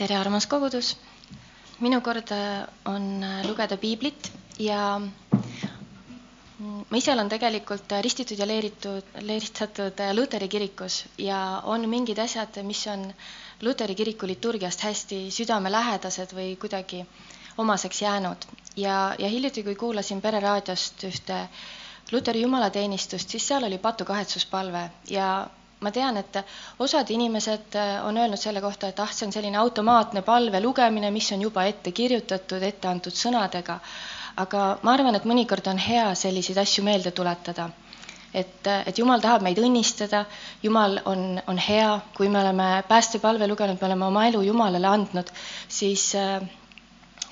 tere, armas kogudus! minu kord äh, on äh, lugeda piiblit ja mm, ma ise olen tegelikult äh, ristitud ja leeritud, leeristatud Luteri kirikus ja on mingid asjad, mis on Luteri kiriku liturgiast hästi südamelähedased või kuidagi omaseks jäänud. ja, ja hiljuti, kui kuulasin Pereraadiost ühte Luteri jumalateenistust, siis seal oli patukahetsuspalve ja ma tean, et osad inimesed äh, on öelnud selle kohta, et ah, see on selline automaatne palve lugemine, mis on juba ette kirjutatud, ette antud sõnadega. aga ma arvan, et mõnikord on hea selliseid asju meelde tuletada. et, et Jumal tahab meid õnnistada, Jumal on, on hea, kui me oleme päästepalve lugenud, me oleme oma elu Jumalale andnud, siis äh,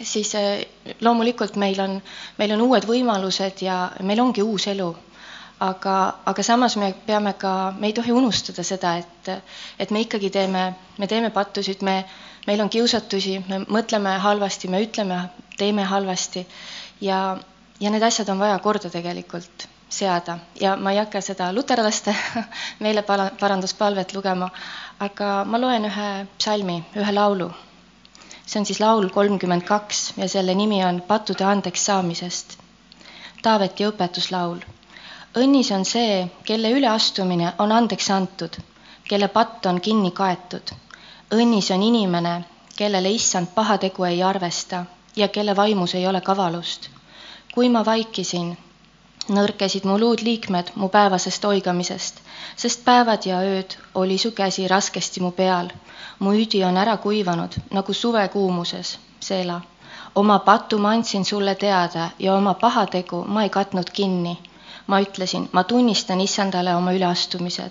siis äh, loomulikult meil on, meil on uued võimalused ja meil ongi uus elu aga, aga samas me peame ka, me ei tohi unustada seda, et, et me ikkagi teeme, me teeme pattusid, me, meil on kiusatusi, me mõtleme halvasti, me ütleme, teeme halvasti ja, ja need asjad on vaja korda tegelikult seada ja ma ei hakka seda luterlaste meeleparanduspalvet lugema, aga ma loen ühe psalmi, ühe laulu. see on siis laul kolmkümmend kaks ja selle nimi on Pattude andeks saamisest. Taaveti õpetuslaul õnnis on see, kelle üleastumine on andeks antud, kelle patt on kinni kaetud. õnnis on inimene, kellele issand pahategu ei arvesta ja kelle vaimus ei ole kavalust. kui ma vaikisin, nõrkesid mu luudliikmed mu päevasest oigamisest, sest päevad ja ööd oli su käsi raskesti mu peal. mu üdi on ära kuivanud nagu suvekuumuses, seela. oma patu ma andsin sulle teada ja oma pahategu ma ei katnud kinni ma ütlesin, ma tunnistan issandale oma üleastumised.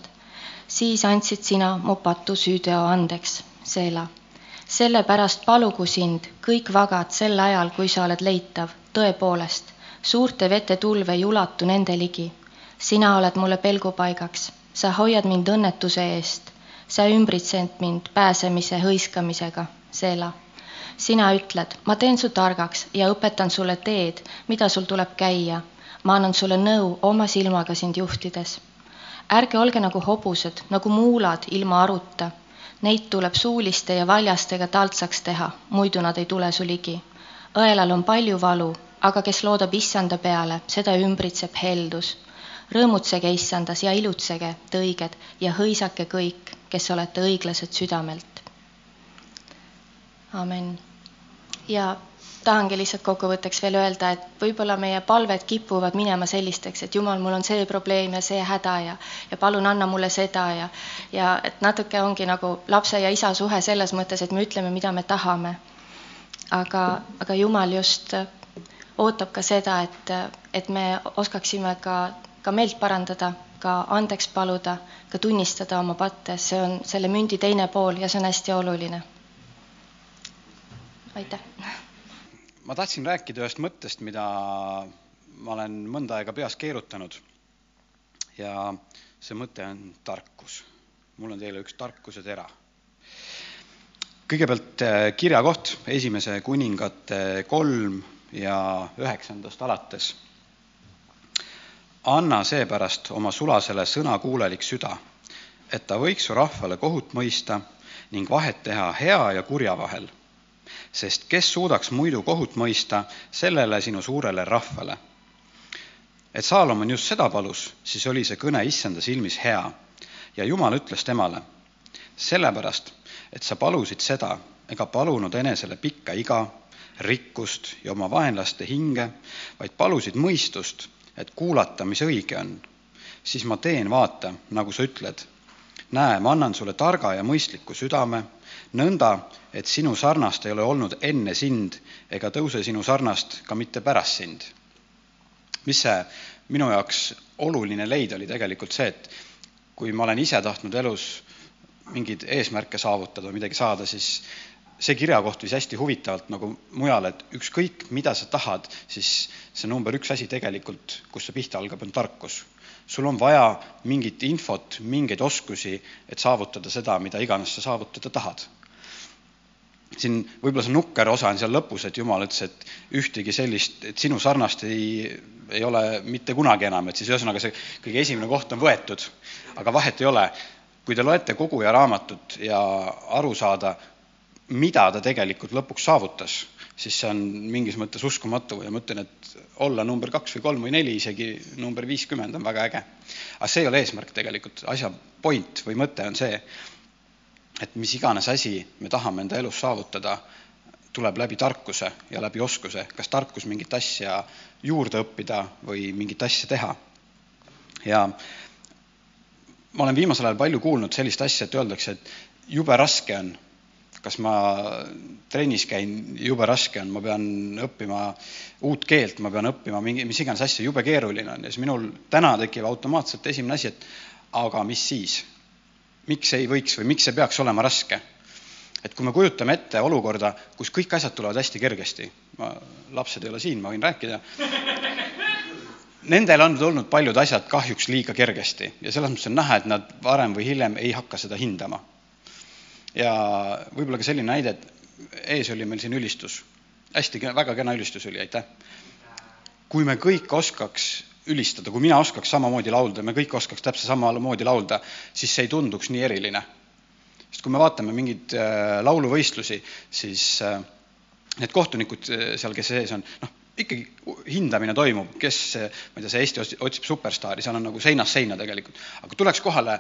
siis andsid sina mu patu süüteo andeks, Seela. sellepärast palugu sind, kõik vagad sel ajal, kui sa oled leitav, tõepoolest, suurte vete tulv ei ulatu nende ligi. sina oled mulle pelgupaigaks, sa hoiad mind õnnetuse eest, sa ümbritsed mind pääsemise hõiskamisega, Seela sina ütled, ma teen su targaks ja õpetan sulle teed, mida sul tuleb käia ma annan sulle nõu oma silmaga sind juhtides. ärge olge nagu hobused, nagu muulad ilma aruta. Neid tuleb suuliste ja valjastega taltsaks teha, muidu nad ei tule su ligi. õelal on palju valu, aga kes loodab issanda peale, seda ümbritseb heldus. rõõmutsege issandas ja ilutsege, te õiged, ja hõisake kõik, kes olete õiglased südamelt. amin. ja tahangi lihtsalt kokkuvõtteks veel öelda, et võib-olla meie palved kipuvad minema sellisteks, et jumal, mul on see probleem ja see häda ja, ja palun anna mulle seda ja, ja et natuke ongi nagu lapse ja isa suhe selles mõttes, et me ütleme, mida me tahame. aga, aga jumal just ootab ka seda, et, et me oskaksime ka, ka meelt parandada, ka andeks paluda, ka tunnistada oma patte, see on selle mündi teine pool ja see on hästi oluline. aitäh ma tahtsin rääkida ühest mõttest, mida ma olen mõnda aega peas keerutanud. ja see mõte on tarkus. mul on teile üks tarkuse tera. kõigepealt äh, kirjakoht, esimese kuningate kolm ja üheksandast alates. anna seepärast oma sulasele sõnakuulelik süda, et ta võiks su rahvale kohut mõista ning vahet teha hea ja kurja vahel sest kes suudaks muidu kohut mõista sellele sinu suurele rahvale? et Saalomon just seda palus, siis oli see kõne issanda silmis hea ja Jumal ütles temale, sellepärast, et sa palusid seda ega palunud enesele pikka iga, rikkust ja oma vaenlaste hinge, vaid palusid mõistust, et kuulata, mis õige on, siis ma teen, vaata, nagu sa ütled. näe, ma annan sulle targa ja mõistliku südame nõnda, et sinu sarnast ei ole olnud enne sind ega tõuse sinu sarnast ka mitte pärast sind. mis see minu jaoks oluline leid oli tegelikult see, et kui ma olen ise tahtnud elus mingeid eesmärke saavutada või midagi saada, siis see kirjakoht viis hästi huvitavalt nagu mujale, et ükskõik, mida sa tahad, siis see number üks asi tegelikult, kus see pihta algab, on tarkus. sul on vaja mingit infot, mingeid oskusi, et saavutada seda, mida iganes sa saavutada tahad siin võib-olla see nukker osa on seal lõpus, et Jumal ütles, et ühtegi sellist, et sinu sarnast ei, ei ole mitte kunagi enam, et siis ühesõnaga see kõige esimene koht on võetud, aga vahet ei ole. kui te loete kogu ja raamatut ja aru saada, mida ta tegelikult lõpuks saavutas, siis see on mingis mõttes uskumatu ja ma ütlen, et olla number kaks või kolm või neli, isegi number viiskümmend on väga äge. aga see ei ole eesmärk tegelikult, asja point või mõte on see, et mis iganes asi me tahame enda elus saavutada, tuleb läbi tarkuse ja läbi oskuse, kas tarkus mingit asja juurde õppida või mingit asja teha. ja ma olen viimasel ajal palju kuulnud sellist asja, et öeldakse, et jube raske on, kas ma trennis käin, jube raske on, ma pean õppima uut keelt, ma pean õppima mingi, mis iganes asja, jube keeruline on ja siis minul täna tekib automaatselt esimene asi, et aga mis siis? Miks ei võiks või miks see peaks olema raske? et kui me kujutame ette olukorda, kus kõik asjad tulevad hästi kergesti, ma, lapsed ei ole siin, ma võin rääkida, nendel on tulnud paljud asjad kahjuks liiga kergesti ja selles mõttes on näha, et nad varem või hiljem ei hakka seda hindama. ja võib-olla ka selline näide, et ees oli meil siin ülistus, hästi, väga kena ülistus oli, aitäh. kui me kõik oskaks ülistada, kui mina oskaks samamoodi laulda, me kõik oskaks täpselt samamoodi laulda, siis see ei tunduks nii eriline. sest kui me vaatame mingeid äh, lauluvõistlusi, siis äh, need kohtunikud äh, seal, kes ees on, noh, ikkagi hindamine toimub, kes, ma ei tea, see Eesti otsib superstaari, seal on nagu seinast seina tegelikult. aga tuleks kohale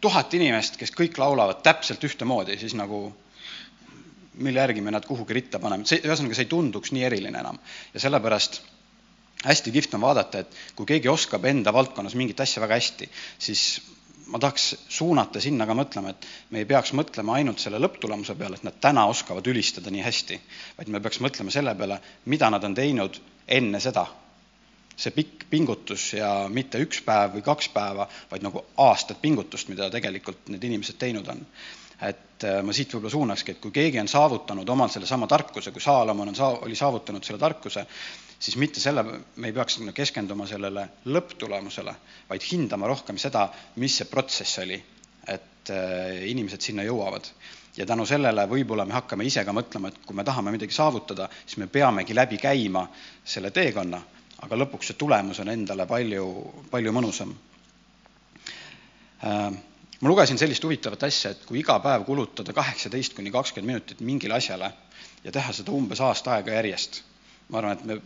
tuhat inimest, kes kõik laulavad täpselt ühtemoodi, siis nagu mille järgi me nad kuhugi ritta paneme, see, ühesõnaga see ei tunduks nii eriline enam. ja sellepärast hästi kihvt on vaadata, et kui keegi oskab enda valdkonnas mingit asja väga hästi, siis ma tahaks suunata sinna ka mõtlema, et me ei peaks mõtlema ainult selle lõpptulemuse peale, et nad täna oskavad ülistada nii hästi, vaid me peaks mõtlema selle peale, mida nad on teinud enne seda. see pikk pingutus ja mitte üks päev või kaks päeva, vaid nagu aastad pingutust, mida tegelikult need inimesed teinud on. Et äh, ma siit võib-olla suunakski, et kui keegi on saavutanud omal sellesama tarkuse, kui Saalomon on saa-, oli saavutanud selle tarkuse, siis mitte selle, me ei peaks keskenduma sellele lõpptulemusele, vaid hindama rohkem seda, mis see protsess oli, et äh, inimesed sinna jõuavad. ja tänu sellele võib-olla me hakkame ise ka mõtlema, et kui me tahame midagi saavutada, siis me peamegi läbi käima selle teekonna, aga lõpuks see tulemus on endale palju, palju mõnusam. Ma lugesin sellist huvitavat asja, et kui iga päev kulutada kaheksateist kuni kakskümmend minutit mingile asjale ja teha seda umbes aasta aega järjest, ma arvan, et me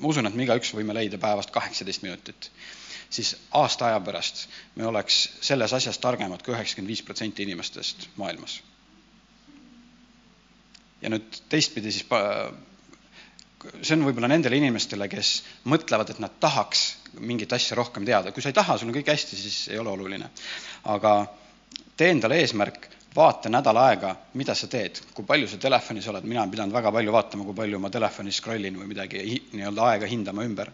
ma usun, et me igaüks võime leida päevast kaheksateist minutit, siis aasta aja pärast me oleks selles asjas targemad kui üheksakümmend viis protsenti inimestest maailmas. ja nüüd teistpidi siis see on võib-olla nendele inimestele, kes mõtlevad, et nad tahaks mingit asja rohkem teada, kui sa ei taha, sul on kõik hästi, siis ei ole oluline. aga tee endale eesmärk vaata nädal aega, mida sa teed, kui palju sa telefonis oled, mina olen pidanud väga palju vaatama, kui palju ma telefonis scroll in või midagi, nii-öelda aega hindama ümber.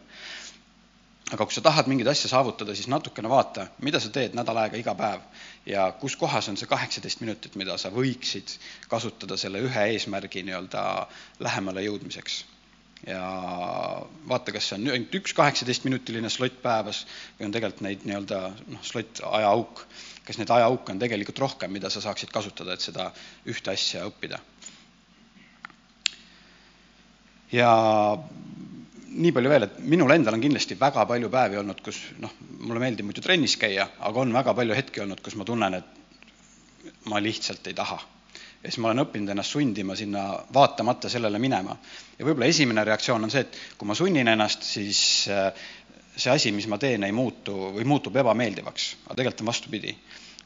aga kui sa tahad mingit asja saavutada, siis natukene vaata, mida sa teed nädal aega iga päev ja kus kohas on see kaheksateist minutit, mida sa võiksid kasutada selle ühe eesmärgi nii-öelda lähemale jõudmiseks ja vaata, kas see on ainult üks kaheksateistminutiline slott päevas või on tegelikult neid nii-öelda noh, slott ajaauk kas neid ajaauke on tegelikult rohkem, mida sa saaksid kasutada, et seda ühte asja õppida. ja nii palju veel, et minul endal on kindlasti väga palju päevi olnud, kus noh, mulle meeldib muidu trennis käia, aga on väga palju hetki olnud, kus ma tunnen, et ma lihtsalt ei taha. Ja siis ma olen õppinud ennast sundima sinna vaatamata sellele minema. ja võib-olla esimene reaktsioon on see, et kui ma sunnin ennast, siis äh, see asi, mis ma teen, ei muutu või muutub ebameeldivaks, aga tegelikult on vastupidi.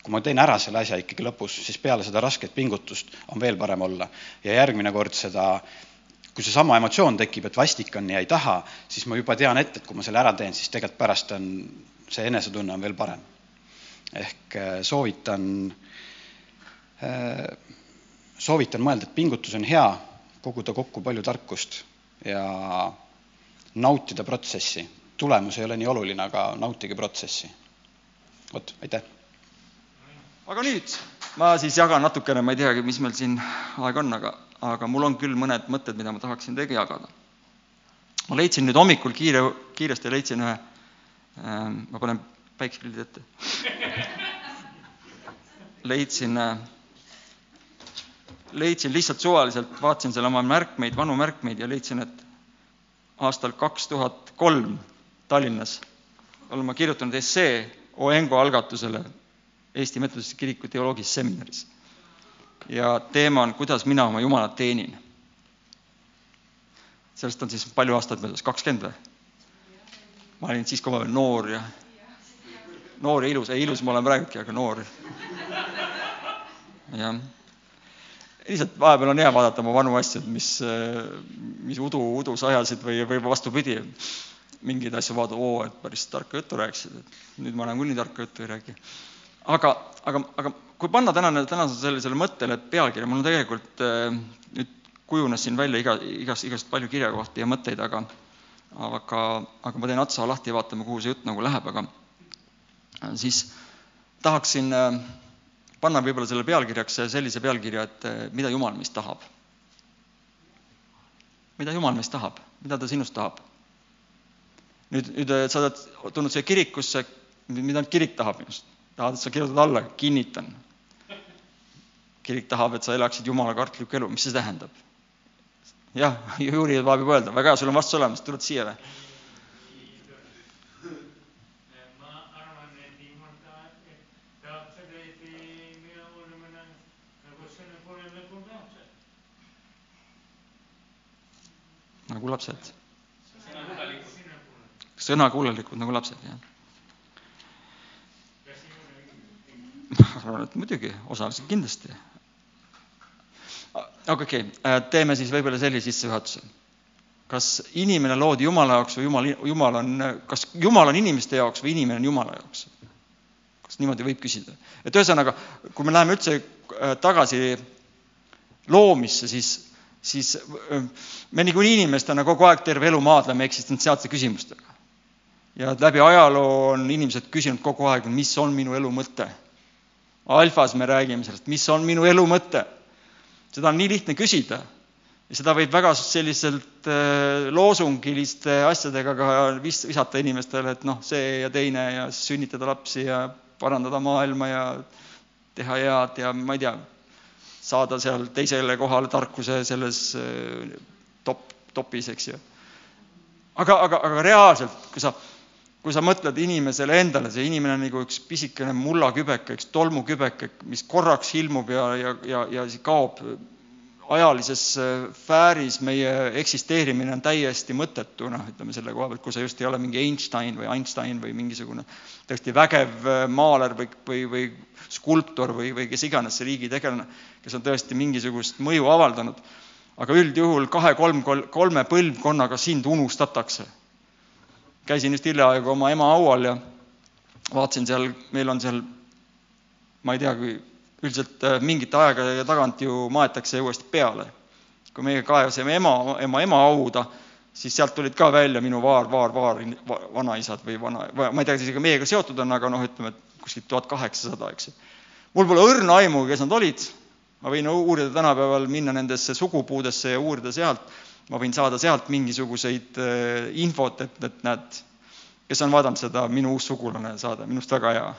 kui ma teen ära selle asja ikkagi lõpus, siis peale seda rasket pingutust on veel parem olla ja järgmine kord seda kui seesama emotsioon tekib, et vastik on ja ei taha, siis ma juba tean ette, et kui ma selle ära teen, siis tegelikult pärast on see enesetunne on veel parem. ehk äh, soovitan, äh, soovitan mõelda, et pingutus on hea, koguda kokku palju tarkust ja nautida protsessi, tulemus ei ole nii oluline, aga nautige protsessi. vot, aitäh. aga nüüd ma siis jagan natukene, ma ei teagi, mis meil siin aega on, aga, aga mul on küll mõned mõtted, mida ma tahaksin teiega jagada. ma leidsin nüüd hommikul kiire, kiiresti leidsin ühe äh,, ma panen päikseprillid ette leidsin äh, leidsin lihtsalt suvaliselt, vaatasin seal oma märkmeid, vanu märkmeid ja leidsin, et aastal kaks tuhat kolm Tallinnas olen ma kirjutanud essee Oengo algatusele Eesti Metodistliku Kiriku teoloogilisses seminaris. ja teema on, kuidas mina oma Jumalat teenin. sellest on siis palju aastaid möödas, kakskümmend või? ma olin siis, kui ma olin noor ja noor ja ilus, ei ilus ma olen praegugi, aga noor. jah. Lihtsalt vahepeal on hea vaadata oma vanu asju, mis, mis udu, udus ajasid või, või vastupidi, mingeid asju vaadata, oo, et päris tarka juttu rääkisid, et nüüd ma nagunii tarka juttu ei räägi. aga, aga, aga kui panna tänane, tänasele sellisele mõttele pealkirja, mul on tegelikult nüüd kujunes siin välja iga, igast, igast palju kirjakohti ja mõtteid, aga aga, aga ma teen otsa lahti ja vaatame, kuhu see jutt nagu läheb, aga siis tahaksin panna võib-olla selle pealkirjaks sellise pealkirja, et mida Jumal meist tahab. mida Jumal meist tahab, mida ta sinust tahab? nüüd, nüüd sa oled tulnud siia kirikusse, mida kirik tahab minust? tahad, et sa kirjutad alla, kinnitan. kirik tahab, et sa elaksid Jumala kartlikku elu, mis see tähendab? jah, Jüri tahab juba öelda, väga hea, sul on vastus olemas, tuled siia või? Nagu lapsed. sõnakuulelikud nagu lapsed, jah. ma arvan, et muidugi, osaliselt kindlasti aga okei okay., teeme siis võib-olla sellise sissejuhatuse. kas inimene loodi Jumala jaoks või Jumal, Jumal on, kas Jumal on inimeste jaoks või inimene on Jumala jaoks? kas niimoodi võib küsida? et ühesõnaga, kui me läheme üldse tagasi loomisse, siis, siis me niikuinii inimestena kogu aeg terve elu maadleme eksistentsiaalsete küsimustega. ja läbi ajaloo on inimesed küsinud kogu aeg, mis on minu elu mõte. alfas me räägime sellest, mis on minu elu mõte seda on nii lihtne küsida ja seda võib väga selliselt loosungiliste asjadega ka vis-, visata inimestele, et noh, see ja teine ja sünnitada lapsi ja parandada maailma ja teha head ja ma ei tea, saada seal teisele kohale tarkuse selles äh, top, topis, eks ju. aga, aga, aga reaalselt, kui sa, kui sa mõtled inimesele endale, see inimene on nagu üks pisikene mullakübeke, üks tolmukübeke, mis korraks ilmub ja, ja, ja, ja kaob ajalises sfääris meie eksisteerimine on täiesti mõttetu, noh, ütleme selle koha pealt, kui sa just ei ole mingi Einstein või Einstein või mingisugune tõesti vägev maaler või, või, või skulptor või, või kes iganes see riigitegelane, kes on tõesti mingisugust mõju avaldanud. aga üldjuhul kahe-kolm, kolme põlvkonnaga sind unustatakse. käisin just hiljaaegu oma ema haual ja vaatasin seal, meil on seal, ma ei tea, kui üldiselt äh, mingite aegade tagant ju maetakse uuesti peale. kui meie kaevasime ema, ema ema hauda, siis sealt tulid ka välja minu vaar, vaar, vaar, vanaisad või vana, ma ei tea, isegi meiega seotud on, aga noh, ütleme, et kuskilt tuhat kaheksasada, eks ju. mul pole õrna aimu, kes nad olid, ma võin uurida tänapäeval, minna nendesse sugupuudesse ja uurida sealt, ma võin saada sealt mingisuguseid äh, infot, et, et näed, kes on vaadanud seda Minu uus sugulane saade, minu arust väga hea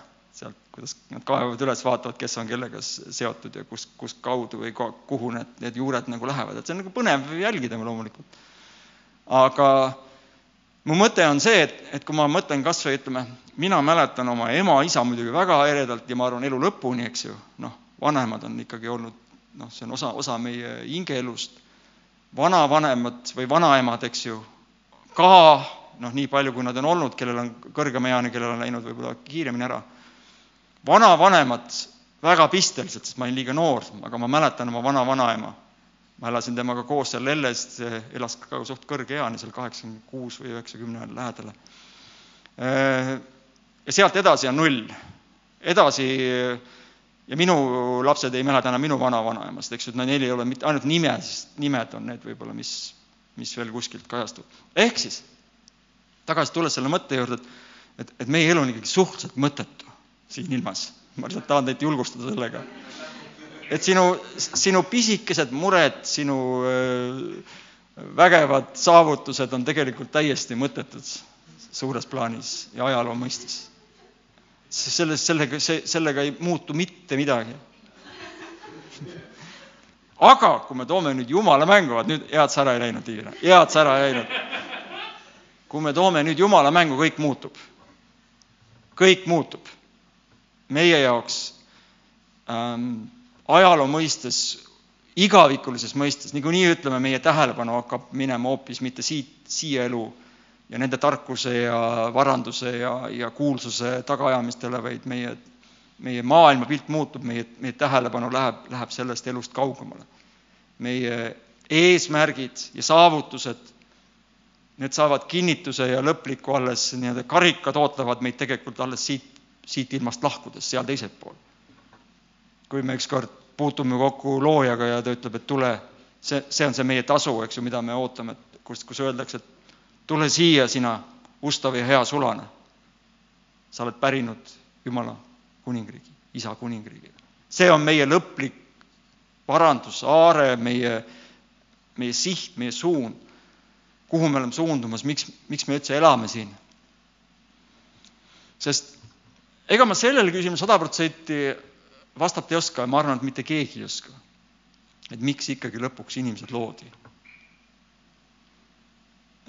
sealt, kuidas nad kaevavad üles, vaatavad, kes on kellega seotud ja kus, kus kaudu või kuhu need, need juured nagu lähevad, et see on nagu põnev jälgida loomulikult. aga mu mõte on see, et, et kui ma mõtlen kas või ütleme, mina mäletan oma ema-isa muidugi väga eredalt ja ma arvan, elu lõpuni, eks ju, noh, vanemad on ikkagi olnud, noh, see on osa, osa meie hingeelust, vanavanemad või vanaemad, eks ju, ka noh, nii palju, kui nad on olnud, kellel on kõrgemeeani, kellel on läinud võib-olla kiiremini ära vanavanemad väga pisteliselt, sest ma olin liiga noor, aga ma mäletan oma vana-vanaema. ma elasin temaga koos seal Lelles, elas ka suht kõrge eani, seal kaheksakümmend kuus või üheksakümne lähedale. ja sealt edasi on null. edasi ja minu lapsed ei mäleta enam minu vanavanaemast, eks ju, et neil ei ole mitte ainult nime, sest nimed on need võib-olla, mis, mis veel kuskilt kajastuvad. ehk siis, tagasi tulles selle mõtte juurde, et, et, et meie elu on ikkagi suhteliselt mõttetu siin ilmas. ma lihtsalt tahan teid julgustada sellega. et sinu, sinu pisikesed mured, sinu vägevad saavutused on tegelikult täiesti mõttetud suures plaanis ja ajaloo mõistes. selles, sellega, see, sellega ei muutu mitte midagi. aga kui me toome nüüd Jumala mängu, vaat nüüd head sa ära ei läinud, Tiina, head sa ära ei läinud. kui me toome nüüd Jumala mängu, kõik muutub. kõik muutub meie jaoks ähm, ajaloo mõistes, igavikulises mõistes, niikuinii ütleme, meie tähelepanu hakkab minema hoopis mitte siit, siia elu ja nende tarkuse ja varanduse ja, ja kuulsuse tagaajamistele, vaid meie, meie maailmapilt muutub, meie, meie tähelepanu läheb, läheb sellest elust kaugemale. meie eesmärgid ja saavutused, need saavad kinnituse ja lõpliku alles nii-öelda karikad ootavad meid tegelikult alles siit, siit ilmast lahkudes, seal teisel pool. kui me ükskord puutume kokku loojaga ja ta ütleb, et tule, see, see on see meie tasu, eks ju, mida me ootame, et kus, kus öeldakse, et tule siia, sina ustav ja hea sulane. sa oled pärinud Jumala kuningriigi, isa kuningriigi. see on meie lõplik parandus, aare, meie, meie siht, meie suund, kuhu me oleme suundumas, miks, miks me üldse elame siin. sest ega ma sellele küsimusele sada protsenti vastata ei oska ja ma arvan, et mitte keegi ei oska. et miks ikkagi lõpuks inimesed loodi.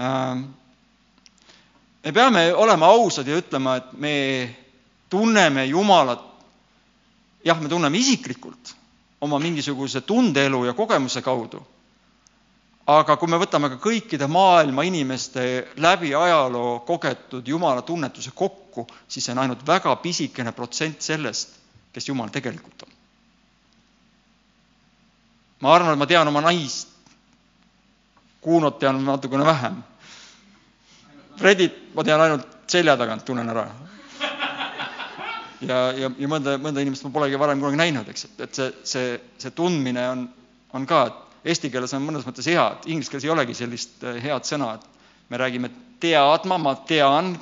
Ähm, me peame olema ausad ja ütlema, et me tunneme Jumalat, jah, me tunneme isiklikult oma mingisuguse tundeelu ja kogemuse kaudu, aga kui me võtame ka kõikide maailma inimeste läbi ajaloo kogetud Jumala tunnetuse kokku, siis see on ainult väga pisikene protsent sellest, kes Jumal tegelikult on. ma arvan, et ma tean oma naist, Kuunot tean natukene vähem. Fredit ma tean ainult selja tagant, tunnen ära. ja, ja, ja mõnda, mõnda inimest ma polegi varem kunagi näinud, eks, et, et see, see, see tundmine on, on ka, et eesti keeles on mõnes mõttes hea, et inglise keeles ei olegi sellist eh, head sõna, et me räägime teadma, ma tean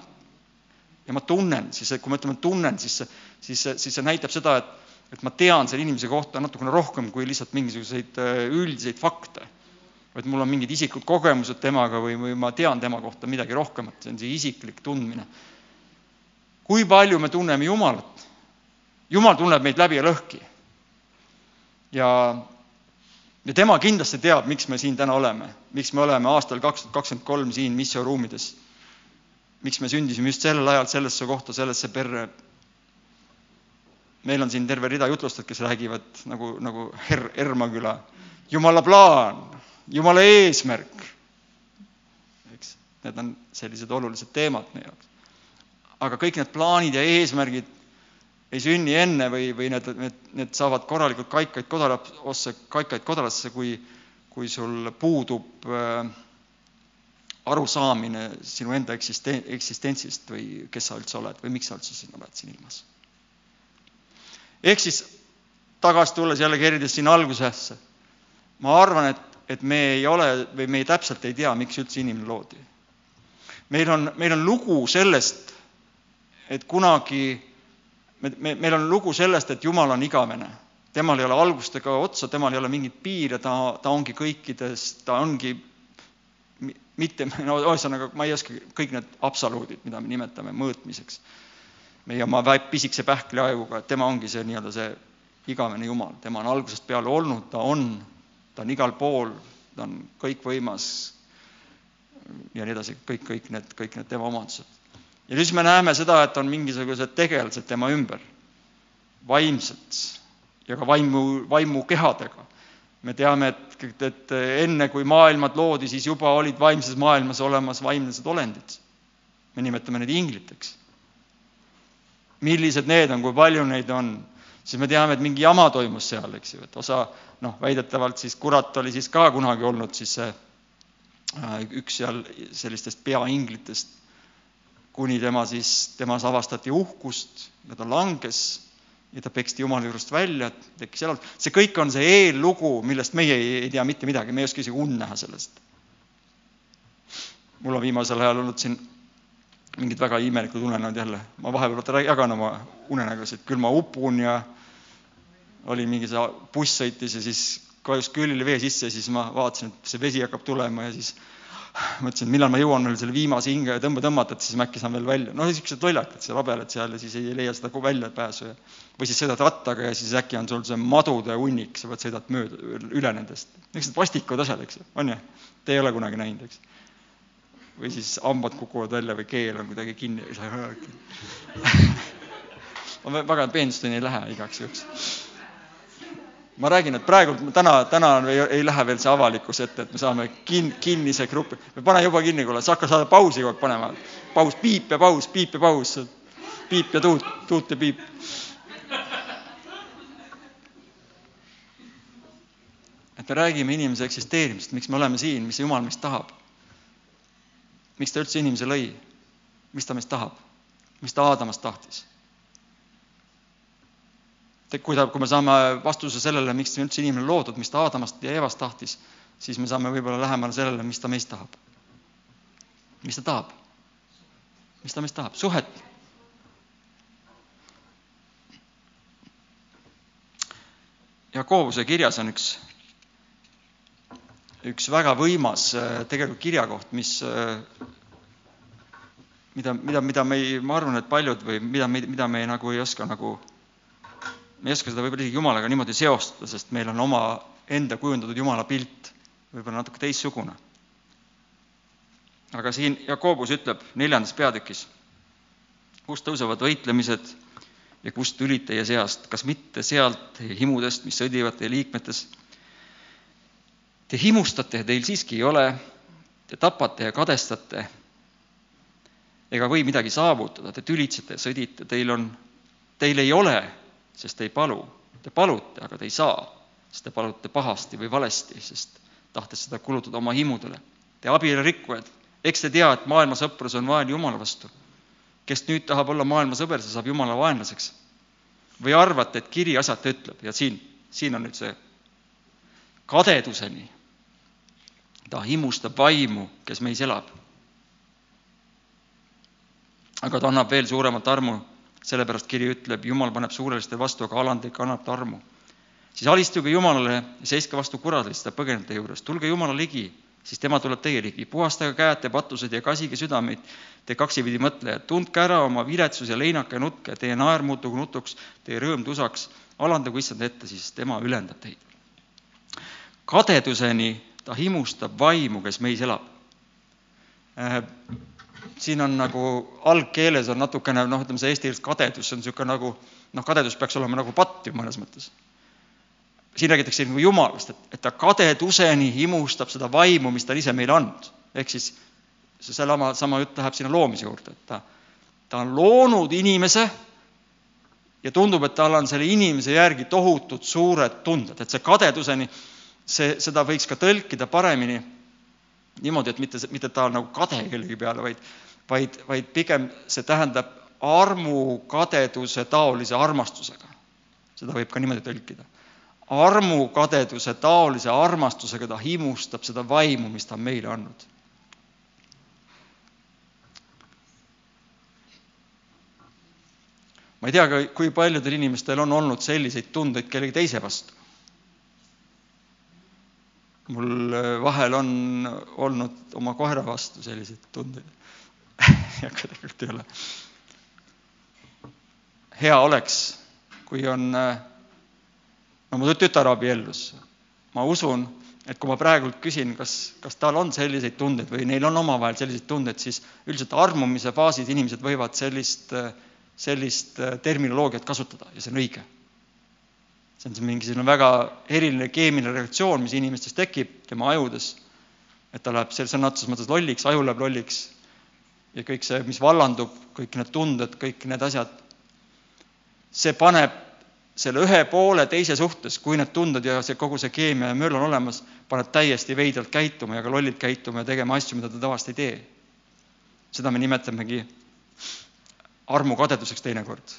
ja ma tunnen, siis kui me ütleme tunnen, siis see, siis see, siis see näitab seda, et, et ma tean selle inimese kohta natukene rohkem kui lihtsalt mingisuguseid äh, üldiseid fakte. vaid mul on mingid isiklikud kogemused temaga või, või ma tean tema kohta midagi rohkemat, see on see isiklik tundmine. kui palju me tunneme Jumalat? Jumal tunneb meid läbi ja lõhki. ja, ja tema kindlasti teab, miks me siin täna oleme, miks me oleme aastal kaks tuhat kakskümmend kolm siin missioruumides. miks me sündisime just sellel ajal sellesse kohta, sellesse perre, meil on siin terve rida jutlustajad, kes räägivad nagu, nagu Her-, Ermaküla, jumala plaan, jumala eesmärk. eks, need on sellised olulised teemad meie jaoks. aga kõik need plaanid ja eesmärgid ei sünni enne või, või need, need, need saavad korralikult kaikaid kodarasse, kaikaid kodarasse, kui, kui sul puudub äh, arusaamine sinu enda eksisten-, eksistentsist või kes sa üldse oled või miks sa üldse siin oled siin ilmas ehk siis tagasi tulles jällegi erides sinna algusesse, ma arvan, et, et me ei ole või me ei täpselt ei tea, miks üldse inimene loodi. meil on, meil on lugu sellest, et kunagi, me, me, meil on lugu sellest, et Jumal on igavene. temal ei ole algust ega otsa, temal ei ole mingit piire, ta, ta ongi kõikides, ta ongi mitte, no ühesõnaga, ma ei oska, kõik need absoluudid, mida me nimetame mõõtmiseks meie oma pisikese pähkliajuga, et tema ongi see nii-öelda see igavene Jumal, tema on algusest peale olnud, ta on, ta on igal pool, ta on kõikvõimas ja nii edasi, kõik, kõik need, kõik need tema omadused. Ja siis me näeme seda, et on mingisugused tegelased tema ümber, vaimsed ja ka vaimu, vaimukehadega. me teame, et, et enne, kui maailmad loodi, siis juba olid vaimses maailmas olemas vaimsed olendid. me nimetame neid ingliteks millised need on, kui palju neid on, siis me teame, et mingi jama toimus seal, eks ju, et osa noh, väidetavalt siis kurat oli siis ka kunagi olnud siis see äh, üks seal sellistest peainglitest, kuni tema siis, temas avastati uhkust ja ta langes ja ta peksti Jumala juurest välja, tekkis elanud. see kõik on see eellugu, millest meie ei, ei tea mitte midagi, me ei oska isegi und näha sellest. mul on viimasel ajal olnud siin mingid väga imelikud unenäod jälle. ma vahepeal jagan oma unenägusid, küll ma upun ja oli mingi see buss sõitis ja siis kajus külili vee sisse ja siis ma vaatasin, et see vesi hakkab tulema ja siis mõtlesin, et millal ma jõuan veel selle viimase hinge tõmba tõmmata, et siis ma äkki saan veel välja. noh, niisugused lollakad seal habelad seal ja siis ei leia seda väljapääsu ja või siis sõidad rattaga ja siis äkki on sul see madude hunnik, sa pead sõidad mööda, üle nendest. niisugused vastikud asjad, eks ju, on ju? Te ei ole kunagi näinud, eks? või siis hambad kukuvad välja või keel on kuidagi kinni, ma väga peensusteni ei lähe igaks juhuks. Ma räägin, et praegu täna, täna ei, ei lähe veel see avalikkuse ette, et me saame kin-, kinnise grupi, me pane juba kinni, kuule, sa hakka saada pausi kogu aeg panema. paus, piip ja paus, piip ja paus, piip ja tuut, tuut ja piip. et me räägime inimese eksisteerimisest, miks me oleme siin, mis Jumal meist tahab. miks ta üldse inimese lõi, mis ta meist tahab, mis ta Aadamast tahtis kui ta, kui me saame vastuse sellele, miks üldse inimene loodud, mis ta Aadamast ja Eevast tahtis, siis me saame võib-olla lähemale sellele, mis ta meist tahab. mis ta tahab? mis ta meist tahab? suhet. Jakobuse kirjas on üks, üks väga võimas äh, tegelikult kirjakoht, mis, äh, mida, mida, mida me ei, ma arvan, et paljud või mida, mida me ei, nagu ei oska nagu me ei oska seda võib-olla isegi Jumalaga niimoodi seostada, sest meil on oma enda kujundatud Jumala pilt, võib-olla natuke teistsugune. aga siin Jakobus ütleb neljandas peatükis, kust tõusevad võitlemised ja kust tülid teie seast, kas mitte sealt teie himudest, mis sõdivad teie liikmetes. Te himustate ja teil siiski ei ole, te tapate ja kadestate ega või midagi saavutada, te tülitsete ja sõdite, teil on, teil ei ole sest te ei palu. Te palute, aga te ei saa, sest te palute pahasti või valesti, sest tahtes seda kulutada oma himudele. Te abielu rikkujad, eks te tea, et maailma sõprus on vaen Jumala vastu. kes nüüd tahab olla maailma sõber, see saab Jumala vaenlaseks. või arvate, et kiri asjata ütleb ja siin, siin on nüüd see kadeduseni. ta himustab vaimu, kes meis elab. aga ta annab veel suuremat armu sellepärast kiri ütleb, Jumal paneb suureliste vastu, aga alandlik annab ta armu. siis alistuge Jumalale ja seiske vastu põgeneb teie juurest. tulge Jumala ligi, siis tema tuleb teie ligi. puhastage käed, te patused ja kasige südameid, te kaksipidi mõtlejad. tundke ära oma viletsus ja leinake ja nutke, teie naer muutugu nutuks, teie rõõm tusaks. alandagu issand ette, siis tema ülendab teid. kadeduseni ta himustab vaimu, kes meis elab äh, siin on nagu algkeeles on natukene noh, ütleme see eesti keeles kadedus, see on niisugune nagu noh, kadedus peaks olema nagu patt ju mõnes mõttes. siin räägitakse nagu jumalast, et, et ta kadeduseni himustab seda vaimu, mis ta ise meile andnud. ehk siis see sama, jutt läheb sinna loomise juurde, et ta, ta on loonud inimese ja tundub, et tal on selle inimese järgi tohutult suured tunded, et see kadeduseni, see, seda võiks ka tõlkida paremini niimoodi, et mitte, mitte ta on nagu kade kellegi peale, vaid, vaid, vaid pigem see tähendab armukadeduse taolise armastusega. seda võib ka niimoodi tõlkida. armukadeduse taolise armastusega ta himustab seda vaimu, mis ta on meile andnud. ma ei tea, kui paljudel inimestel on olnud selliseid tundeid kellegi teise vastu mul äh, vahel on olnud oma koera vastu selliseid tundeid aga tegelikult ei ole. hea oleks, kui on, äh, no mu tütar abiellus, ma usun, et kui ma praegult küsin, kas, kas tal on selliseid tundeid või neil on omavahel selliseid tundeid, siis üldiselt armumise faasis inimesed võivad sellist, äh, sellist terminoloogiat kasutada ja see on õige see on see mingisugune väga eriline keemiline reaktsioon, mis inimestes tekib tema ajudes, et ta läheb sõna otseses mõttes lolliks, aju läheb lolliks ja kõik see, mis vallandub, kõik need tunded, kõik need asjad, see paneb selle ühe poole teise suhtes, kui need tunded ja see kogu see keemia ja möll on olemas, paneb täiesti veidralt käituma ja ka lollilt käituma ja tegema asju, mida ta tavaliselt ei tee. seda me nimetamegi armukadeduseks teinekord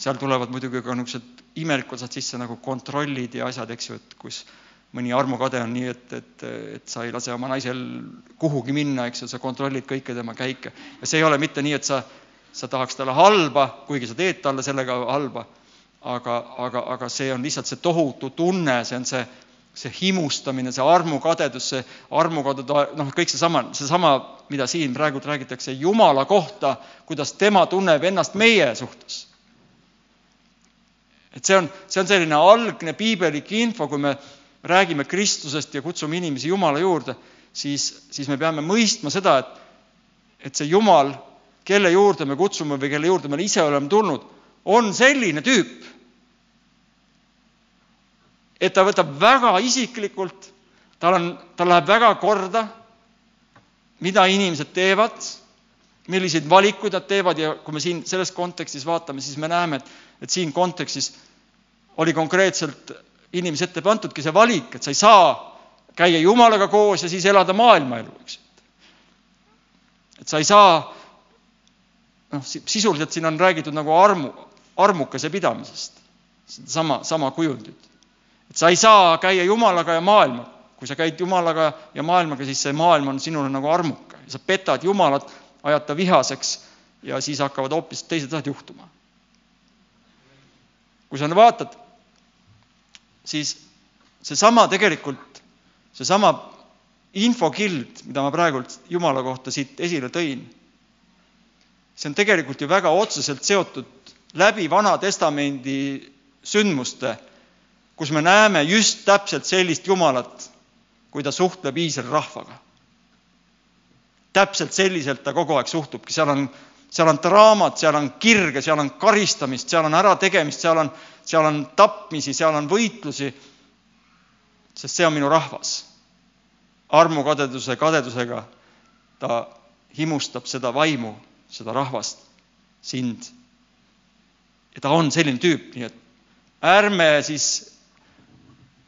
seal tulevad muidugi ka niisugused imelikud asjad sisse nagu kontrollid ja asjad, eks ju, et kus mõni armukade on nii, et, et, et sa ei lase oma naisel kuhugi minna, eks ju, sa kontrollid kõiki tema käike. ja see ei ole mitte nii, et sa, sa tahaks talle halba, kuigi sa teed talle sellega halba, aga, aga, aga see on lihtsalt see tohutu tunne, see on see, see himustamine, see armukadedus, see armukadede, noh, kõik seesama, seesama, mida siin praegu räägitakse Jumala kohta, kuidas tema tunneb ennast meie suhtes et see on, see on selline algne piiblik info, kui me räägime Kristusest ja kutsume inimesi Jumala juurde, siis, siis me peame mõistma seda, et, et see Jumal, kelle juurde me kutsume või kelle juurde me ise oleme tulnud, on selline tüüp. et ta võtab väga isiklikult, tal on, tal läheb väga korda, mida inimesed teevad, milliseid valikuid nad teevad ja kui me siin selles kontekstis vaatame, siis me näeme, et, et siin kontekstis oli konkreetselt inimese ette pantudki see valik, et sa ei saa käia Jumalaga koos ja siis elada maailmaelu, eks et sa ei saa, noh, sisuliselt siin on räägitud nagu armu, armukese pidamisest, sama, sama kujundit. et sa ei saa käia Jumalaga ja maailmaga. kui sa käid Jumalaga ja maailmaga, siis see maailm on sinule nagu armuke. sa petad Jumalat, ajad ta vihaseks ja siis hakkavad hoopis teised asjad juhtuma. kui sa vaatad, siis seesama tegelikult, seesama infokild, mida ma praegult Jumala kohta siit esile tõin, see on tegelikult ju väga otseselt seotud läbi Vana Testamendi sündmuste, kus me näeme just täpselt sellist Jumalat, kui ta suhtleb Iisraeli rahvaga. täpselt selliselt ta kogu aeg suhtubki, seal on, seal on draamat, seal on kirge, seal on karistamist, seal on ärategemist, seal on, seal on tapmisi, seal on võitlusi, sest see on minu rahvas. armukadeduse kadedusega ta himustab seda vaimu, seda rahvast, sind. Ja ta on selline tüüp, nii et ärme siis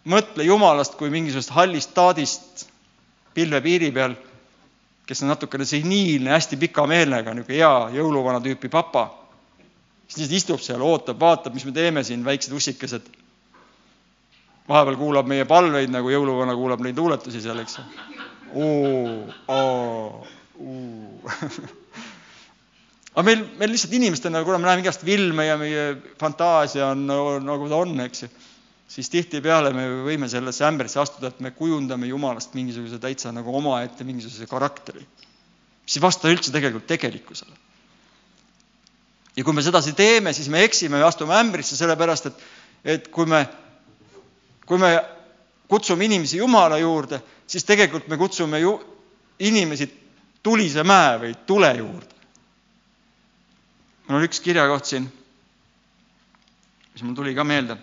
mõtle Jumalast kui mingisugusest hallist taadist pilvepiiri peal, kes on natukene seniilne, hästi pika meelega, niisugune hea jõuluvana tüüpi papa. siis istub seal, ootab, vaatab, mis me teeme siin, väiksed ussikesed. vahepeal kuulab meie palveid, nagu jõuluvana kuulab neid luuletusi seal, eks aga meil, meil lihtsalt inimestena, kuna me näeme igast filme ja meie fantaasia on nagu, nagu ta on, eks ju, siis tihtipeale me võime sellesse ämbrisse astuda, et me kujundame Jumalast mingisuguse täitsa nagu omaette mingisuguse karakteri, mis ei vasta üldse tegelikult tegelikkusele. ja kui me sedasi teeme, siis me eksime ja astume ämbrisse, sellepärast et, et kui me, kui me kutsume inimesi Jumala juurde, siis tegelikult me kutsume ju inimesi tulise mäe või tule juurde mul on üks kirjakoht siin, mis mul tuli ka meelde.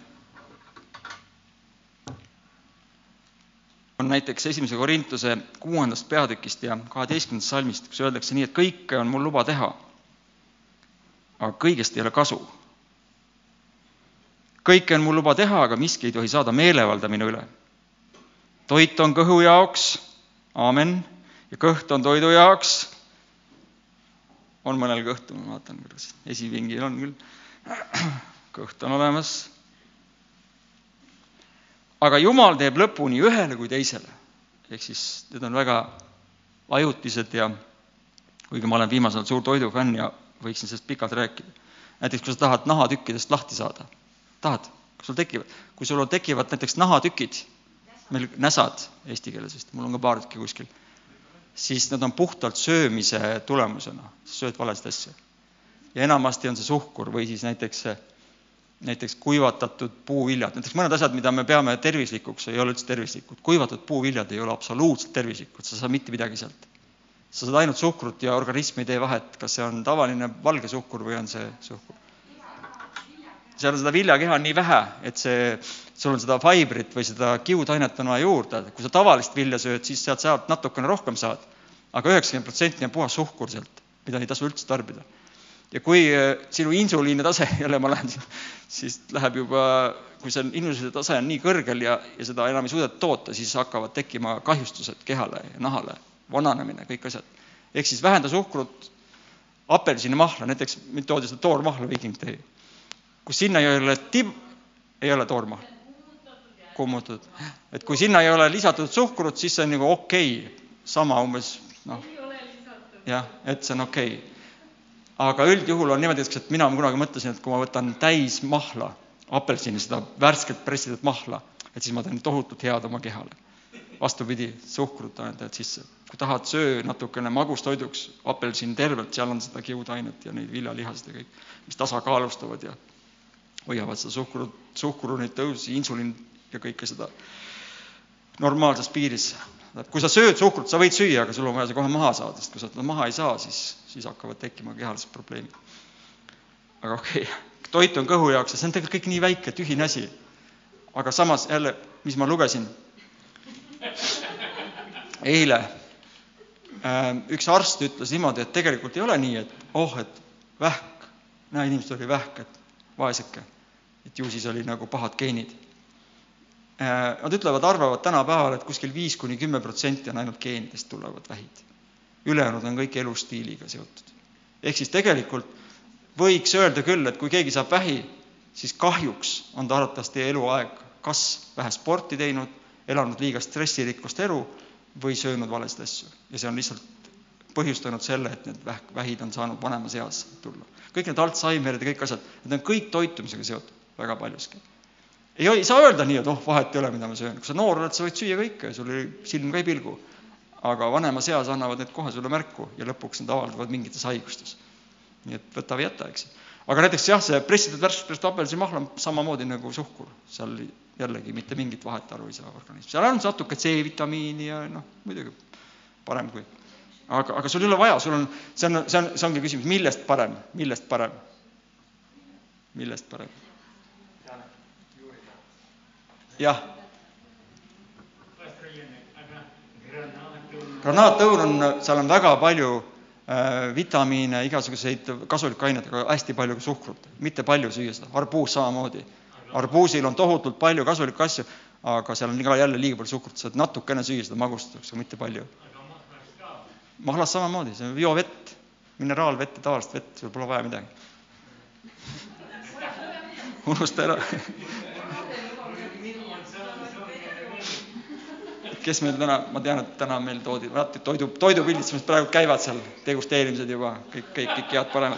On näiteks esimese Korintuse kuuendast peatükist ja kaheteistkümnendast salmist, kus öeldakse nii, et kõike on mul luba teha, aga kõigest ei ole kasu. kõike on mul luba teha, aga miski ei tohi saada meelevalda minu üle. toit on kõhu jaoks, aamen, ja kõht on toidu jaoks on mõnel kõhtu, ma vaatan, kuidas esipingil on küll. kõht on olemas. Aga Jumal teeb lõpu nii ühele kui teisele. ehk siis need on väga ajutised ja kuigi ma olen viimasel ajal suur toidufänn ja võiksin sellest pikalt rääkida. näiteks kui sa tahad nahatükkidest lahti saada, tahad, kas sul tekivad, kui sul tekivad näiteks nahatükid, meil näsad eesti keeles vist, mul on ka paar tükki kuskil siis nad on puhtalt söömise tulemusena, sööd valesid asju. ja enamasti on see suhkur või siis näiteks, näiteks kuivatatud puuviljad, näiteks mõned asjad, mida me peame tervislikuks, ei ole üldse tervislikud. kuivatatud puuviljad ei ole absoluutselt tervislikud, sa ei saa mitte midagi sealt. sa saad ainult suhkrut ja organism ei tee vahet, kas see on tavaline valge suhkur või on see suhkur. seal on seda viljakeha nii vähe, et see sul on seda faibrit või seda kiudainet on vaja juurde, kui sa tavalist vilja sööd, siis sealt saad natukene rohkem saad. aga üheksakümmend protsenti on puhas suhkur sealt, mida ei tasu üldse tarbida. Ja kui äh, sinu insuliini tase, jälle ma lähen siis läheb juba, kui see insuliini tase on nii kõrgel ja, ja seda enam ei suudeta toota, siis hakkavad tekkima kahjustused kehale ja nahale, vananemine, kõik asjad. ehk siis vähenda suhkrut, apelsinimahla, näiteks mind toodi seda toormahla Viking tee, kus sinna ei ole tib-, ei ole toormahl kummutatud. et kui sinna ei ole lisatud suhkrut, siis see on nagu okei okay., sama umbes noh, jah, et see on okei okay. Aga üldjuhul on niimoodi, et mina kunagi mõtlesin, et kui ma võtan täis mahla, apelsini, seda värskelt pressitud mahla, et siis ma teen tohutult head oma kehale. vastupidi, suhkrut ainult sisse. kui tahad, söö natukene magustoiduks apelsin tervelt, seal on seda kiudainet ja neid viljalihasid ja kõik, mis tasakaalustavad ja hoiavad seda suhkrut, suhkru neid tõusi, insulin ja kõike seda normaalses piiris. Kui sa sööd suhkrut, sa võid süüa, aga sul on vaja see kohe maha saada, sest kui sa seda maha ei saa, siis, siis hakkavad tekkima kehalised probleemid. aga okei okay., toit on kõhu jaoks ja see on tegelikult kõik nii väike, tühine asi. aga samas jälle, mis ma lugesin eile, üks arst ütles niimoodi, et tegelikult ei ole nii, et oh, et vähk, näe, inimesel oli vähk, et vaeseke, et ju siis oli nagu pahad geenid. Nad ütlevad, arvavad tänapäeval, et kuskil viis kuni kümme protsenti on ainult geenidest tulevad vähid. ülejäänud on kõik elustiiliga seotud. ehk siis tegelikult võiks öelda küll, et kui keegi saab vähi, siis kahjuks on ta arvatavasti eluaeg kas vähe sporti teinud, elanud liiga stressirikkust elu või söönud valesid asju ja see on lihtsalt põhjustanud selle, et need vähk, vähid on saanud vanemas eas tulla. kõik need Alžeimerid ja kõik asjad, need on kõik toitumisega seotud väga paljuski. Ei, ei saa öelda nii, et oh, vahet ei ole, mida ma söön, kui sa noor oled, sa võid süüa kõike sul silm ka ei pilgu. aga vanemas eas annavad need kohe sulle märku ja lõpuks need avalduvad mingites haigustes. nii et võta või jäta, eks. aga näiteks jah, see pressitud värskest apelsimahla on samamoodi nagu suhkur, seal jällegi mitte mingit vahet aru ei saa organism, seal on natuke C-vitamiini ja noh, muidugi parem kui, aga, aga sul ei ole vaja, sul on, see on, see on, see ongi küsimus, millest parem, millest parem? millest parem? Jah. granaatõun on, seal on väga palju äh, vitamiine, igasuguseid kasulikke aineid, aga hästi palju ka suhkrut, mitte palju süüa seda, arbuus samamoodi. Arbuusil on tohutult palju kasulikke asju, aga seal on ka jälle liiga palju suhkrut, saad natukene süüa seda magustuseks, aga mitte palju. mahlas samamoodi, see on biovett, mineraalvett ja tavalist vett, sul pole vaja midagi. unusta ära kes meil täna, ma tean, et täna meil toodi, toidu, toidupildistamised praegu käivad seal, degusteerimised juba, kõik, kõik, kõik head paremad.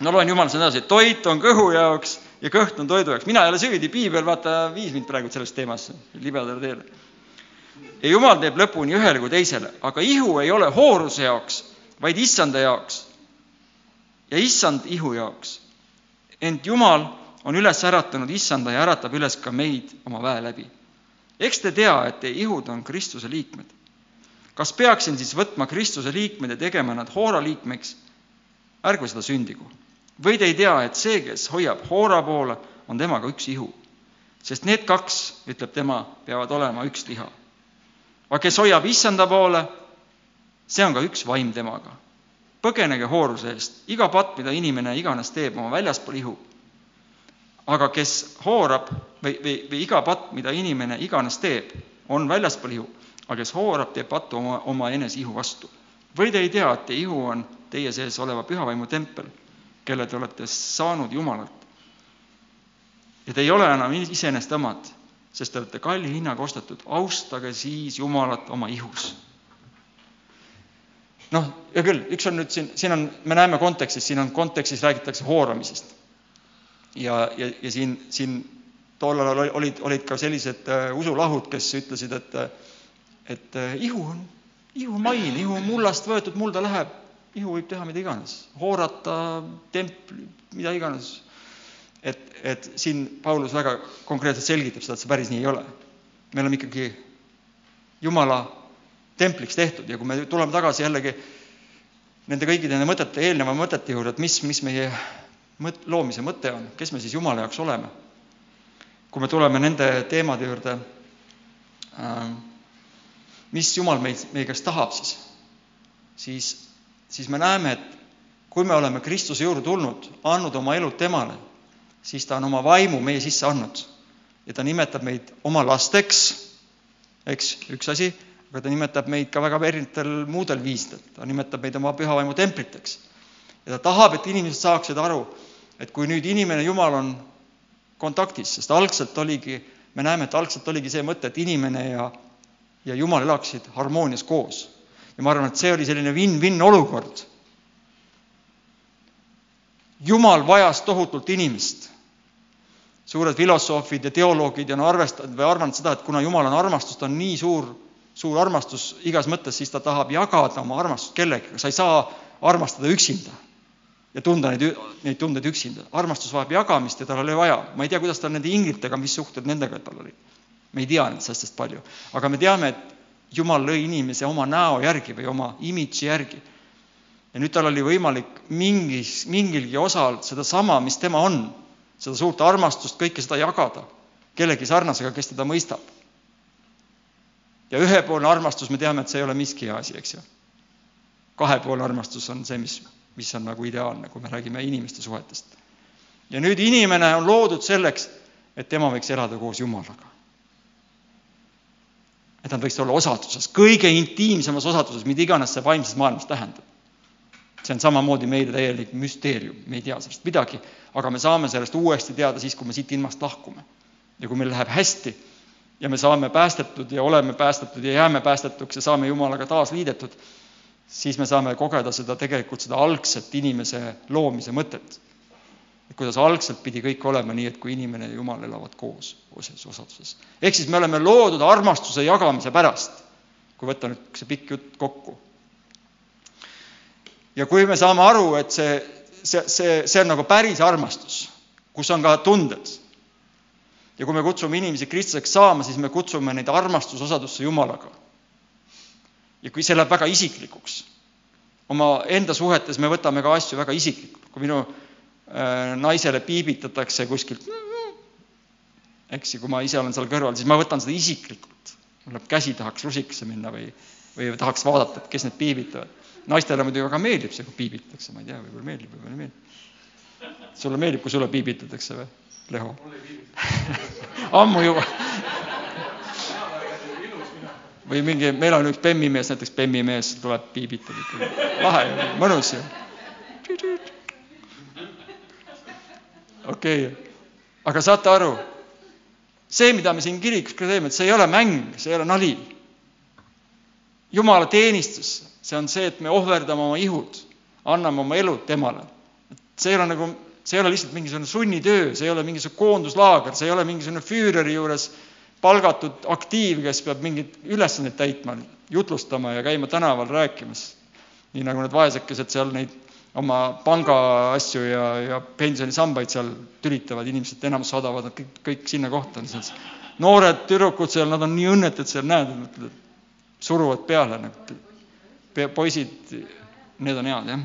no loen Jumala sõna edasi, toit on kõhu jaoks ja kõht on toidu jaoks. mina ei ole süüdi, piibel vaata viis mind praegu sellest teemasse, libedale teele. ja jumal teeb lõpu nii ühele kui teisele, aga ihu ei ole hooruse jaoks, vaid issanda jaoks. ja issand ihu jaoks. ent Jumal on üles äratanud issanda ja äratab üles ka meid oma väe läbi. Eks te tea, et teie ihud on Kristuse liikmed. kas peaksin siis võtma Kristuse liikmed ja tegema nad Hoora liikmeks? ärgu seda sündigu või te ei tea, et see, kes hoiab Hoora poole, on temaga üks ihu? sest need kaks, ütleb tema, peavad olema üks liha. aga kes hoiab issanda poole, see on ka üks vaim temaga. põgenege hooruse eest, iga patt, mida inimene iganes teeb oma väljaspool ihu. Aga kes hoorab või, või, või iga patt, mida inimene iganes teeb, on väljaspool ihu, aga kes hoorab, teeb pattu oma, oma enese ihu vastu. või te ei tea, et teie ihu on teie sees oleva pühavaimu tempel kelle te olete saanud Jumalalt. ja te ei ole enam iseenesest omad, sest te olete kalli hinnaga ostetud, austage siis Jumalat oma ihus. noh, hea küll, üks on nüüd siin, siin on, me näeme kontekstis, siin on kontekstis räägitakse hooramisest. Ja, ja, ja siin, siin tollal olid, olid ka sellised uh, usulahud, kes ütlesid, et, et uh, ihu on, ihu on main, ihu on mullast võetud, mulda läheb ihu võib teha mida iganes, hoorata, templi, mida iganes. et, et siin Paulus väga konkreetselt selgitab seda, et see päris nii ei ole. me oleme ikkagi Jumala templiks tehtud ja kui me tuleme tagasi jällegi nende kõikide nende mõtete, eelneva mõtete juurde, et mis, mis meie mõt-, loomise mõte on, kes me siis Jumala jaoks oleme. kui me tuleme nende teemade juurde äh,, mis Jumal meid, meie käest tahab siis, siis siis me näeme, et kui me oleme Kristuse juurde tulnud, andnud oma elu temale, siis ta on oma vaimu meie sisse andnud ja ta nimetab meid oma lasteks, eks, üks asi, aga ta nimetab meid ka väga erinevatel muudel viisidel, ta nimetab meid oma püha vaimu templiteks. ja ta tahab, et inimesed saaksid aru, et kui nüüd inimene, Jumal on kontaktis, sest algselt oligi, me näeme, et algselt oligi see mõte, et inimene ja, ja Jumal elaksid harmoonias koos ja ma arvan, et see oli selline win-win olukord. jumal vajas tohutult inimest. suured filosoofid ja teoloogid on arvestanud või arvanud seda, et kuna Jumal on armastus, ta on nii suur, suur armastus igas mõttes, siis ta tahab jagada oma armastust kellegagi, sa ei saa armastada üksinda ja tunda neid, neid tundeid üksinda. armastus vajab jagamist ja tal oli vaja. ma ei tea, kuidas tal nende inglitega, mis suhted nendega tal olid. me ei tea nendest asjadest palju, aga me teame, et Jumal lõi inimese oma näo järgi või oma imidži järgi. ja nüüd tal oli võimalik mingis, mingilgi osal sedasama, mis tema on, seda suurt armastust, kõike seda jagada kellegi sarnasega, kes teda mõistab. ja ühepoolne armastus, me teame, et see ei ole miski hea asi, eks ju. kahepoolne armastus on see, mis, mis on nagu ideaalne, kui me räägime inimeste suhetest. ja nüüd inimene on loodud selleks, et tema võiks elada koos Jumalaga. et nad võiks olla osaduses, kõige intiimsemas osaduses, mida iganes see vaimses maailmas tähendab see on samamoodi meile täielik müsteerium, me ei tea sellest midagi, aga me saame sellest uuesti teada siis, kui me siit ilmast lahkume. ja kui meil läheb hästi ja me saame päästetud ja oleme päästetud ja jääme päästetuks ja saame Jumalaga taas liidetud, siis me saame kogeda seda tegelikult, seda algset inimese loomise mõtet. kuidas algselt pidi kõik olema nii, et kui inimene ja Jumal elavad koos osas osaduses. ehk siis me oleme loodud armastuse jagamise pärast, kui võtta nüüd see pikk jutt kokku ja kui me saame aru, et see, see, see, see on nagu päris armastus, kus on ka tunded, ja kui me kutsume inimesi kristlaseks saama, siis me kutsume neid armastusosadusse Jumalaga. Ja kui see läheb väga isiklikuks, oma enda suhetes me võtame ka asju väga isiklikult, kui minu äh, naisele piibitatakse kuskilt, eks ju, kui ma ise olen seal kõrval, siis ma võtan seda isiklikult. mul läheb käsi, tahaks rusikasse minna või, või tahaks vaadata, et kes need piibitavad naistele muidugi väga meeldib see, kui piibitatakse, ma ei tea, võib-olla meeldib, võib-olla ei meeldi. sulle meeldib, kui sulle piibitatakse või, Leho? ammu juba või mingi, meil on üks bemmimees, näiteks bemmimees tuleb, piibitab ikkagi. lahe ju, mõnus ju. okei okay., aga saate aru, see, mida me siin kirikus ka teeme, et see ei ole mäng, see ei ole nali. jumala teenistus, see on see, et me ohverdame oma ihud, anname oma elud temale. see ei ole nagu, see ei ole lihtsalt mingisugune sunnitöö, see ei ole mingisugune koonduslaager, see ei ole mingisugune Füüreri juures palgatud aktiiv, kes peab mingeid ülesandeid täitma, jutlustama ja käima tänaval rääkimas. nii nagu need vaesekesed seal neid oma pangaasju ja, ja pensionisambaid seal tülitavad, inimesed enamus saadavad nad kõik, kõik sinna kohta. noored tüdrukud seal, nad on nii õnnetud seal, näed, suruvad peale nagu poisid, need on head, jah.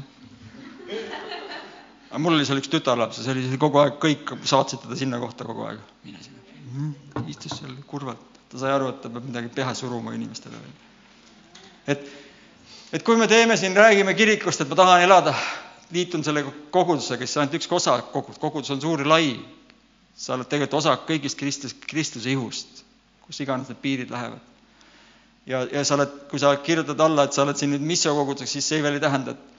aga mul oli seal üks tütarlaps ja see oli kogu aeg, kõik saatsid teda sinna kohta kogu aeg. mine sinna mm,. istus seal kurvalt, ta sai aru, et ta peab midagi peale suruma inimestele. et, et kui me teeme siin, räägime kirikust, et ma tahan elada, liitun selle kogudusega, siis ainult üks osa kogudus, kogudus on suur ja lai. sa oled tegelikult osa kõigist Kristus, Kristuse ihust, kus iganes need piirid lähevad ja, ja sa oled, kui sa kirjutad alla, et sa oled siin nüüd missiokoguduseks, siis see veel ei tähenda, et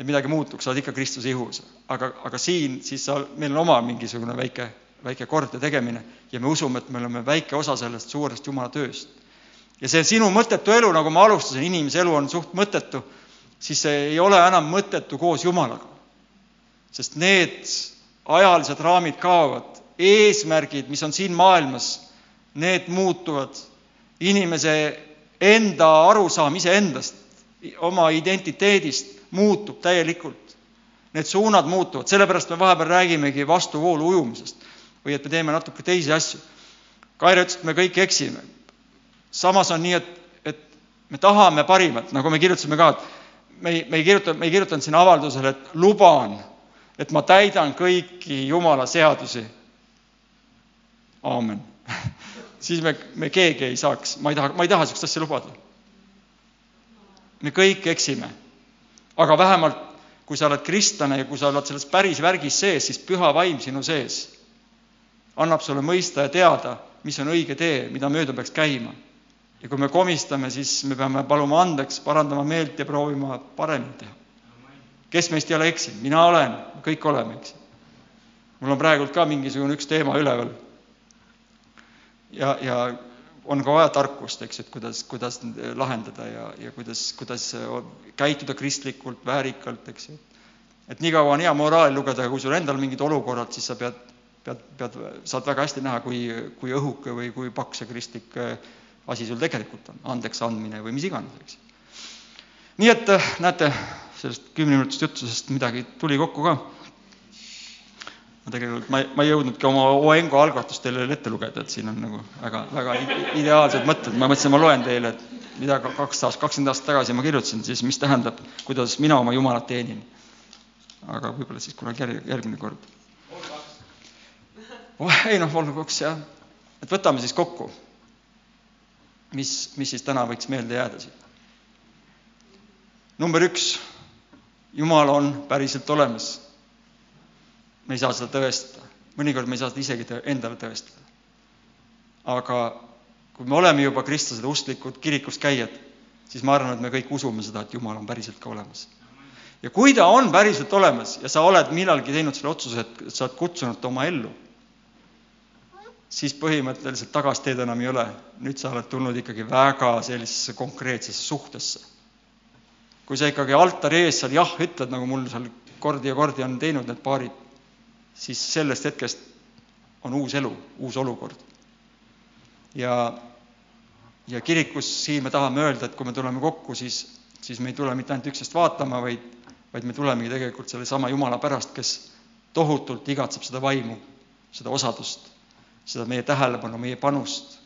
et midagi muutuks, sa oled ikka Kristuse ihus. aga, aga siin siis sa, meil on oma mingisugune väike, väike kord ja tegemine ja me usume, et me oleme väike osa sellest suurest Jumala tööst. ja see sinu mõttetu elu, nagu ma alustasin, inimese elu on suht mõttetu, siis see ei ole enam mõttetu koos Jumalaga. sest need ajalised raamid kaovad, eesmärgid, mis on siin maailmas, need muutuvad, inimese enda arusaam iseendast, oma identiteedist muutub täielikult. Need suunad muutuvad, sellepärast me vahepeal räägimegi vastuvoolu ujumisest või et me teeme natuke teisi asju. Kaire ütles, et me kõik eksime. samas on nii, et, et me tahame parimat, nagu me kirjutasime ka, et me ei, me ei kirjuta, me ei kirjutanud siin avaldusele, et luban, et ma täidan kõiki Jumala seadusi. aamen siis me, me keegi ei saaks, ma ei taha, ma ei taha niisugust asja lubada. me kõik eksime. aga vähemalt, kui sa oled kristlane ja kui sa oled selles päris värgis sees, siis püha vaim sinu sees annab sulle mõista ja teada, mis on õige tee, mida mööda peaks käima. ja kui me komistame, siis me peame paluma andeks, parandama meelt ja proovima paremini teha. kes meist ei ole eksinud, mina olen, kõik oleme, eks. mul on praegult ka mingisugune üks teema üleval ja, ja on ka vaja tarkust, eks, et kuidas, kuidas lahendada ja, ja kuidas, kuidas käituda kristlikult, väärikalt, eks ju. et niikaua on hea moraali lugeda, aga kui sul endal mingid olukorrad, siis sa pead, pead, pead, saad väga hästi näha, kui, kui õhuke või kui paks see kristlik äh, asi sul tegelikult on, andeks andmine või mis iganes, eks. nii et äh, näete, sellest kümneminutist jutusest midagi tuli kokku ka ma tegelikult, ma, ma ei jõudnudki oma Oengo algatust teile ette lugeda, et siin on nagu väga, väga ideaalsed mõtted, ma mõtlesin, ma loen teile, et mida kaks aastat, kakskümmend aastat tagasi ma kirjutasin, siis mis tähendab, kuidas mina oma Jumalat teenin. aga võib-olla siis kunagi järg, järgmine kord. Ei noh, olguks jah, et võtame siis kokku. mis, mis siis täna võiks meelde jääda siit? number üks, Jumal on päriselt olemas. me ei saa seda tõestada, mõnikord me ei saa seda isegi tõ endale tõestada. aga kui me oleme juba kristlased, usklikud, kirikus käijad, siis ma arvan, et me kõik usume seda, et Jumal on päriselt ka olemas. ja kui ta on päriselt olemas ja sa oled millalgi teinud selle otsuse, et sa oled kutsunud ta oma ellu, siis põhimõtteliselt tagasteed enam ei ole. nüüd sa oled tulnud ikkagi väga sellisesse konkreetsesse suhtesse. kui sa ikkagi altari ees seal jah ütled, nagu mul seal kordi ja kordi on teinud need paarid, siis sellest hetkest on uus elu, uus olukord. ja ja kirikus siin me tahame öelda, et kui me tuleme kokku, siis, siis me ei tule mitte ainult üksteist vaatama, vaid, vaid me tulemegi tegelikult sellesama Jumala pärast, kes tohutult igatseb seda vaimu, seda osadust, seda meie tähelepanu, meie panust,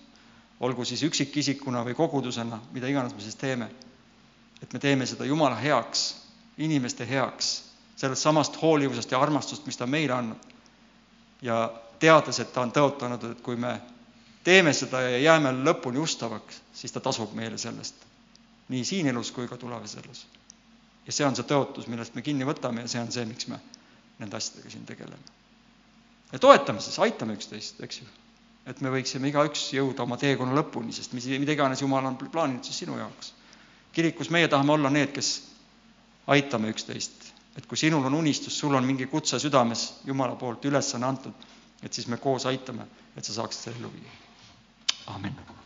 olgu siis üksikisikuna või kogudusena, mida iganes me siis teeme. et me teeme seda Jumala heaks, inimeste heaks, sellest samast hoolivusest ja armastust, mis ta meile annab. ja teades, et ta on tõotanud, et kui me teeme seda ja jääme lõpuni ustavaks, siis ta tasub meile sellest. nii siin elus kui ka tulevases elus. ja see on see tõotus, millest me kinni võtame ja see on see, miks me nende asjadega siin tegeleme. Ja toetame siis, aitame üksteist, eks ju. et me võiksime igaüks jõuda oma teekonna lõpuni, sest mis, mida iganes Jumal on plaaninud siis sinu jaoks. kirikus meie tahame olla need, kes aitame üksteist. et kui sinul on unistus, sul on mingi kutse südames Jumala poolt ülesanne antud, et siis me koos aitame, et sa saaksid selle ellu viia Amen.